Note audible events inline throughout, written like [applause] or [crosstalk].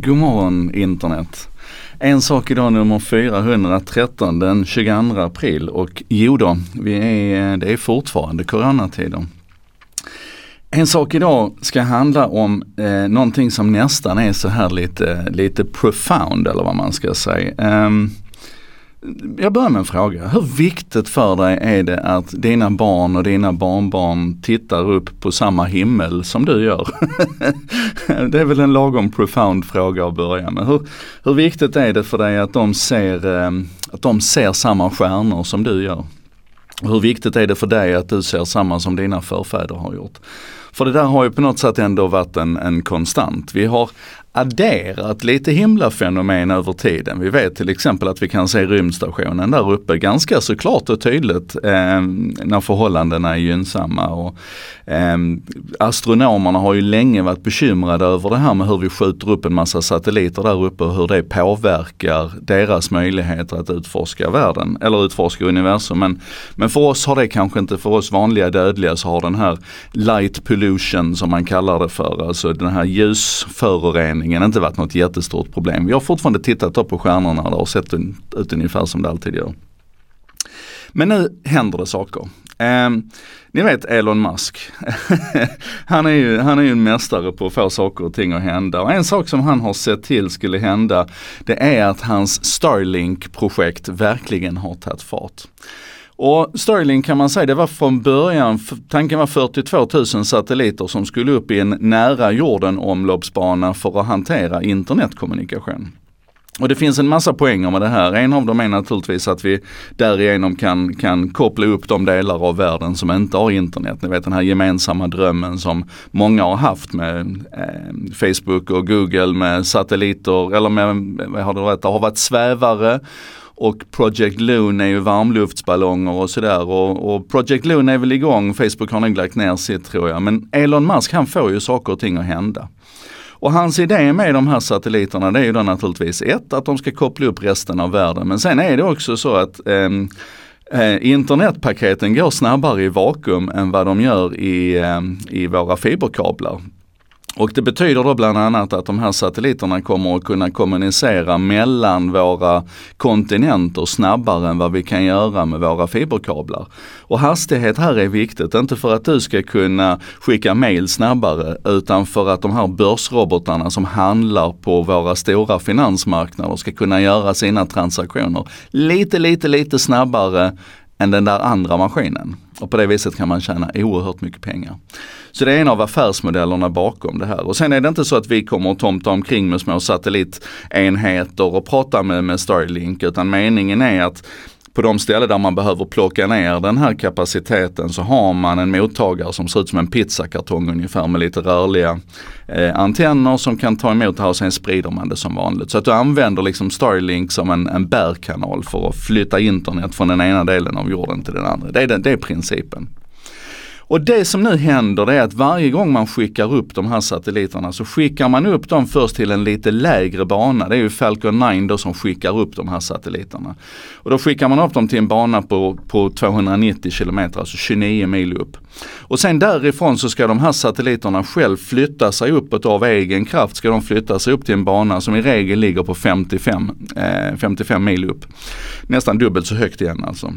God morgon internet. En sak idag nummer 413 den 22 april och jo då, vi är, det är fortfarande coronatider. En sak idag ska handla om eh, någonting som nästan är så här lite, lite profound eller vad man ska säga. Um, jag börjar med en fråga. Hur viktigt för dig är det att dina barn och dina barnbarn tittar upp på samma himmel som du gör? [laughs] det är väl en lagom profound fråga att börja med. Hur, hur viktigt är det för dig att de, ser, eh, att de ser samma stjärnor som du gör? Hur viktigt är det för dig att du ser samma som dina förfäder har gjort? För det där har ju på något sätt ändå varit en, en konstant. Vi har adderat lite himlafenomen över tiden. Vi vet till exempel att vi kan se rymdstationen där uppe ganska så klart och tydligt eh, när förhållandena är gynnsamma. Och, eh, astronomerna har ju länge varit bekymrade över det här med hur vi skjuter upp en massa satelliter där uppe och hur det påverkar deras möjligheter att utforska världen eller utforska universum. Men, men för oss har det kanske inte, för oss vanliga dödliga så har den här light pollution som man kallar det för, alltså den här ljusföroreningen användningen inte varit något jättestort problem. Vi har fortfarande tittat på stjärnorna och det har sett ut ungefär som det alltid gör. Men nu händer det saker. Eh, ni vet Elon Musk. [laughs] han, är ju, han är ju en mästare på att få saker och ting att hända. Och en sak som han har sett till skulle hända det är att hans Starlink-projekt verkligen har tagit fart. Och Starlink kan man säga, det var från början, tanken var 42 000 satelliter som skulle upp i en nära jorden omloppsbana för att hantera internetkommunikation. Och det finns en massa poänger med det här. En av dem är naturligtvis att vi därigenom kan, kan koppla upp de delar av världen som inte har internet. Ni vet den här gemensamma drömmen som många har haft med eh, Facebook och Google med satelliter eller med, vad har det varit, det har varit svävare och Project Loon är ju varmluftsballonger och sådär och, och, Project Loon är väl igång, Facebook har nog lagt ner sitt tror jag. Men Elon Musk han får ju saker och ting att hända. Och hans idé med de här satelliterna det är ju då naturligtvis ett, att de ska koppla upp resten av världen. Men sen är det också så att ehm, eh, internetpaketen går snabbare i vakuum än vad de gör i, eh, i våra fiberkablar. Och det betyder då bland annat att de här satelliterna kommer att kunna kommunicera mellan våra kontinenter snabbare än vad vi kan göra med våra fiberkablar. Och hastighet här är viktigt, inte för att du ska kunna skicka mail snabbare utan för att de här börsrobotarna som handlar på våra stora finansmarknader ska kunna göra sina transaktioner lite, lite, lite snabbare än den där andra maskinen. Och på det viset kan man tjäna oerhört mycket pengar. Så det är en av affärsmodellerna bakom det här. Och sen är det inte så att vi kommer att tomta omkring med små satellitenheter och prata med, med Starlink utan meningen är att på de ställen där man behöver plocka ner den här kapaciteten så har man en mottagare som ser ut som en pizzakartong ungefär med lite rörliga eh, antenner som kan ta emot det här och sen sprider man det som vanligt. Så att du använder liksom Starlink som en, en bärkanal för att flytta internet från den ena delen av jorden till den andra. Det är, den, det är principen. Och det som nu händer det är att varje gång man skickar upp de här satelliterna så skickar man upp dem först till en lite lägre bana. Det är ju Falcon 9 då som skickar upp de här satelliterna. Och då skickar man upp dem till en bana på, på 290 km, alltså 29 mil upp. Och sen därifrån så ska de här satelliterna själv flytta sig uppåt av egen kraft. Ska de flytta sig upp till en bana som i regel ligger på 55, eh, 55 mil upp. Nästan dubbelt så högt igen alltså.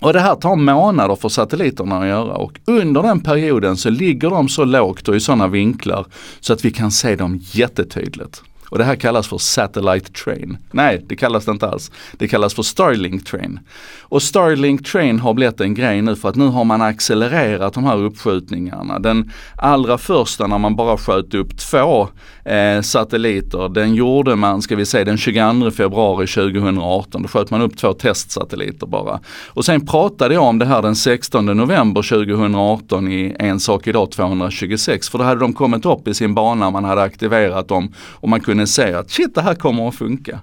Och det här tar månader för satelliterna att göra och under den perioden så ligger de så lågt och i sådana vinklar så att vi kan se dem jättetydligt. Och det här kallas för Satellite Train. Nej, det kallas det inte alls. Det kallas för Starlink Train. Och Starlink Train har blivit en grej nu för att nu har man accelererat de här uppskjutningarna. Den allra första när man bara sköt upp två eh, satelliter, den gjorde man, ska vi säga den 22 februari 2018. Då sköt man upp två testsatelliter bara. Och sen pratade jag om det här den 16 november 2018 i En sak idag 226. För då hade de kommit upp i sin bana, man hade aktiverat dem och man kunde kunde se att shit det här kommer att funka.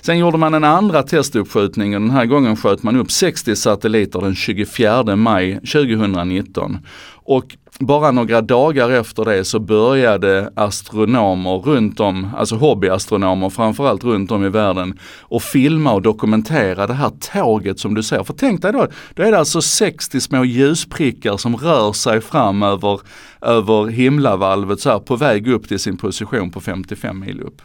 Sen gjorde man en andra testuppskjutning och den här gången sköt man upp 60 satelliter den 24 maj 2019. Och bara några dagar efter det så började astronomer runt om, alltså hobbyastronomer framförallt runt om i världen och filma och dokumentera det här tåget som du ser. För tänk dig då, då är det alltså 60 små ljusprickar som rör sig fram över, över himlavalvet så här på väg upp till sin position på 55 mil upp.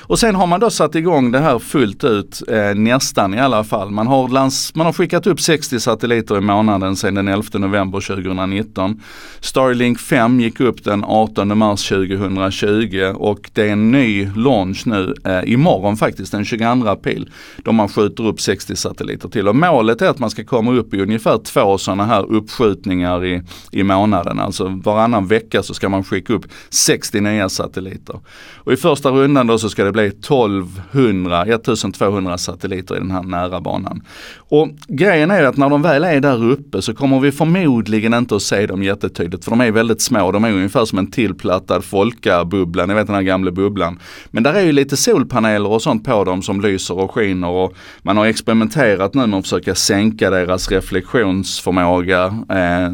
Och sen har man då satt igång det här fullt ut, eh, nästan i alla fall. Man har, lands, man har skickat upp 60 satelliter i månaden sedan den 11 november 2019. Starlink 5 gick upp den 18 mars 2020 och det är en ny launch nu eh, imorgon faktiskt, den 22 april. Då man skjuter upp 60 satelliter till. Och målet är att man ska komma upp i ungefär två sådana här uppskjutningar i, i månaden. Alltså varannan vecka så ska man skicka upp 60 nya satelliter. Och i första rundan då så ska det det bli 1200, 1200 satelliter i den här nära banan. Och grejen är att när de väl är där uppe så kommer vi förmodligen inte att se dem jättetydligt för de är väldigt små. De är ungefär som en tillplattad folkabubbla, ni vet den här gamla bubblan. Men där är ju lite solpaneler och sånt på dem som lyser och skiner och man har experimenterat nu med att försöka sänka deras reflektionsförmåga eh,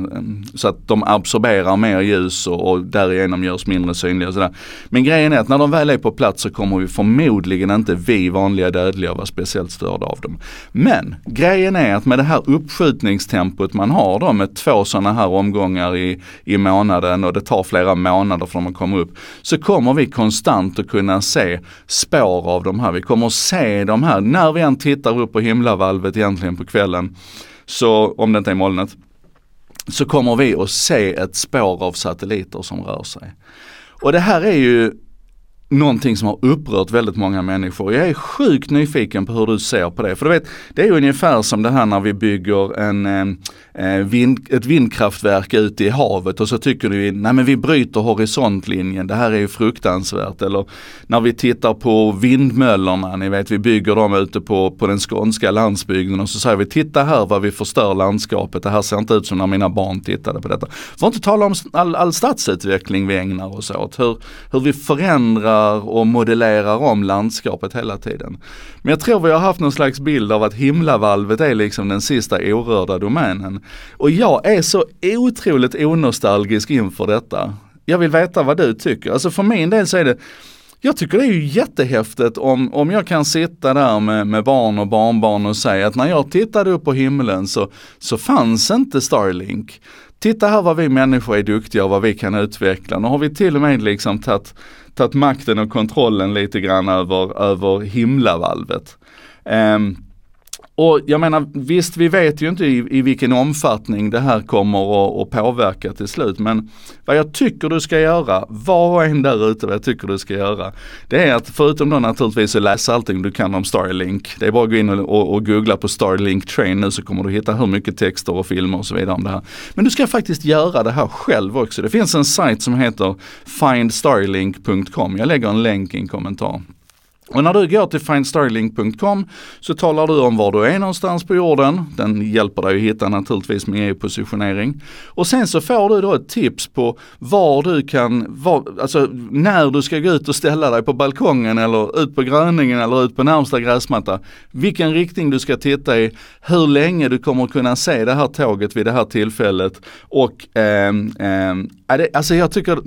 så att de absorberar mer ljus och, och därigenom görs mindre synliga. Och sådär. Men grejen är att när de väl är på plats så kommer vi förmodligen inte vi vanliga dödliga vara speciellt störda av dem. Men grejen är att med det här uppskjutningstempot man har då med två sådana här omgångar i, i månaden och det tar flera månader för dem att komma upp. Så kommer vi konstant att kunna se spår av de här. Vi kommer att se de här när vi än tittar upp på himlavalvet egentligen på kvällen. Så om det inte är molnet så kommer vi att se ett spår av satelliter som rör sig. Och det här är ju någonting som har upprört väldigt många människor. Jag är sjukt nyfiken på hur du ser på det. För du vet, det är ungefär som det här när vi bygger en, eh, eh, vind, ett vindkraftverk ute i havet och så tycker du, nej men vi bryter horisontlinjen, det här är ju fruktansvärt. Eller när vi tittar på vindmöllorna, ni vet vi bygger dem ute på, på den skånska landsbygden och så säger vi, titta här vad vi förstör landskapet, det här ser inte ut som när mina barn tittade på detta. För att inte tala om all, all stadsutveckling vi ägnar oss åt, hur, hur vi förändrar förändrar och modellerar om landskapet hela tiden. Men jag tror vi har haft någon slags bild av att himlavalvet är liksom den sista orörda domänen. Och jag är så otroligt onostalgisk inför detta. Jag vill veta vad du tycker. Alltså för min del så är det jag tycker det är ju jättehäftigt om, om jag kan sitta där med, med barn och barnbarn och säga att när jag tittade upp på himlen så, så fanns inte Starlink. Titta här vad vi människor är duktiga och vad vi kan utveckla. Nu har vi till och med liksom tagit tagit makten och kontrollen lite grann över, över himlavalvet. Um, och jag menar visst, vi vet ju inte i, i vilken omfattning det här kommer att, påverka till slut. Men vad jag tycker du ska göra, var och en där ute vad jag tycker du ska göra. Det är att förutom då naturligtvis att läsa allting du kan om Starlink. Det är bara att gå in och, och, och googla på Starlink Train nu så kommer du hitta hur mycket texter och filmer och så vidare om det här. Men du ska faktiskt göra det här själv också. Det finns en sajt som heter findstarlink.com. Jag lägger en länk i en kommentar. Och när du går till findstarlink.com så talar du om var du är någonstans på jorden. Den hjälper dig att hitta naturligtvis med e-positionering. Och sen så får du då ett tips på var du kan, var, alltså när du ska gå ut och ställa dig på balkongen eller ut på gröningen eller ut på närmsta gräsmatta. Vilken riktning du ska titta i, hur länge du kommer kunna se det här tåget vid det här tillfället. Och eh, eh, alltså jag tycker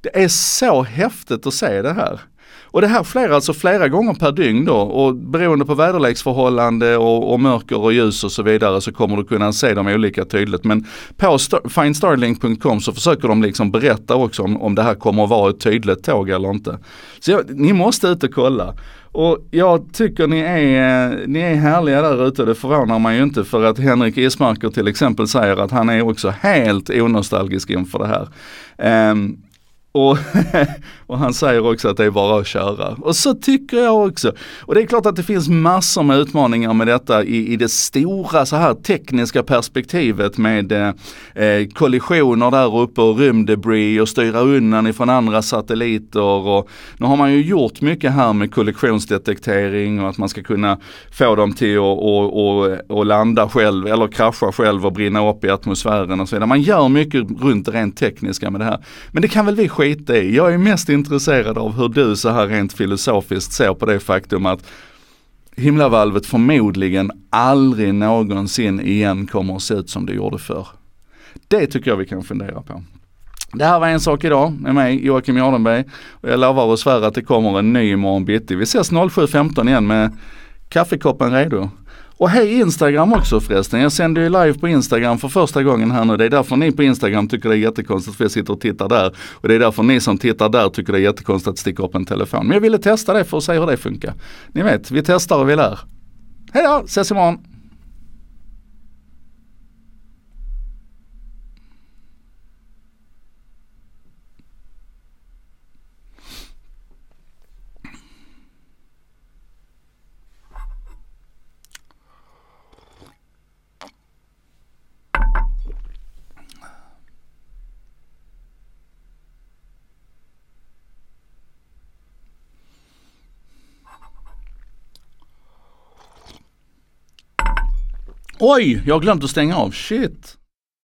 det är så häftigt att se det här. Och det här sker alltså flera gånger per dygn då och beroende på väderleksförhållande och, och mörker och ljus och så vidare så kommer du kunna se dem olika tydligt. Men på findstarlink.com så försöker de liksom berätta också om, om det här kommer att vara ett tydligt tåg eller inte. Så jag, ni måste ut och kolla. Och jag tycker ni är, eh, ni är härliga där ute, det förvånar man ju inte för att Henrik Ismarker till exempel säger att han är också helt onostalgisk inför det här. Um, och, [laughs] och, han säger också att det är bara att köra. Och så tycker jag också. Och det är klart att det finns massor med utmaningar med detta i, i det stora så här tekniska perspektivet med eh, eh kollisioner där uppe och rymddebris och styra undan ifrån andra satelliter. Och nu har man ju gjort mycket här med kollisionsdetektering och att man ska kunna få dem till att och, och, och landa själv eller krascha själv och brinna upp i atmosfären och så vidare. Man gör mycket runt det rent tekniska med det här. Men det kan väl vi skita i. Jag är mest intresserad av hur du så här rent filosofiskt ser på det faktum att himlavalvet förmodligen aldrig någonsin igen kommer att se ut som det gjorde förr. Det tycker jag vi kan fundera på. Det här var en sak idag med mig Joakim Jardenberg och jag lovar och svär att det kommer en ny imorgon bitti. Vi ses 07.15 igen med kaffekoppen redo. Och hej Instagram också förresten. Jag sänder ju live på Instagram för första gången här nu. Det är därför ni på Instagram tycker det är jättekonstigt för jag sitter och tittar där. Och det är därför ni som tittar där tycker det är jättekonstigt att sticka upp en telefon. Men jag ville testa det för att se hur det funkar. Ni vet, vi testar och vi lär. Hej då, ses imorgon. Oj, jag har glömt att stänga av. Shit.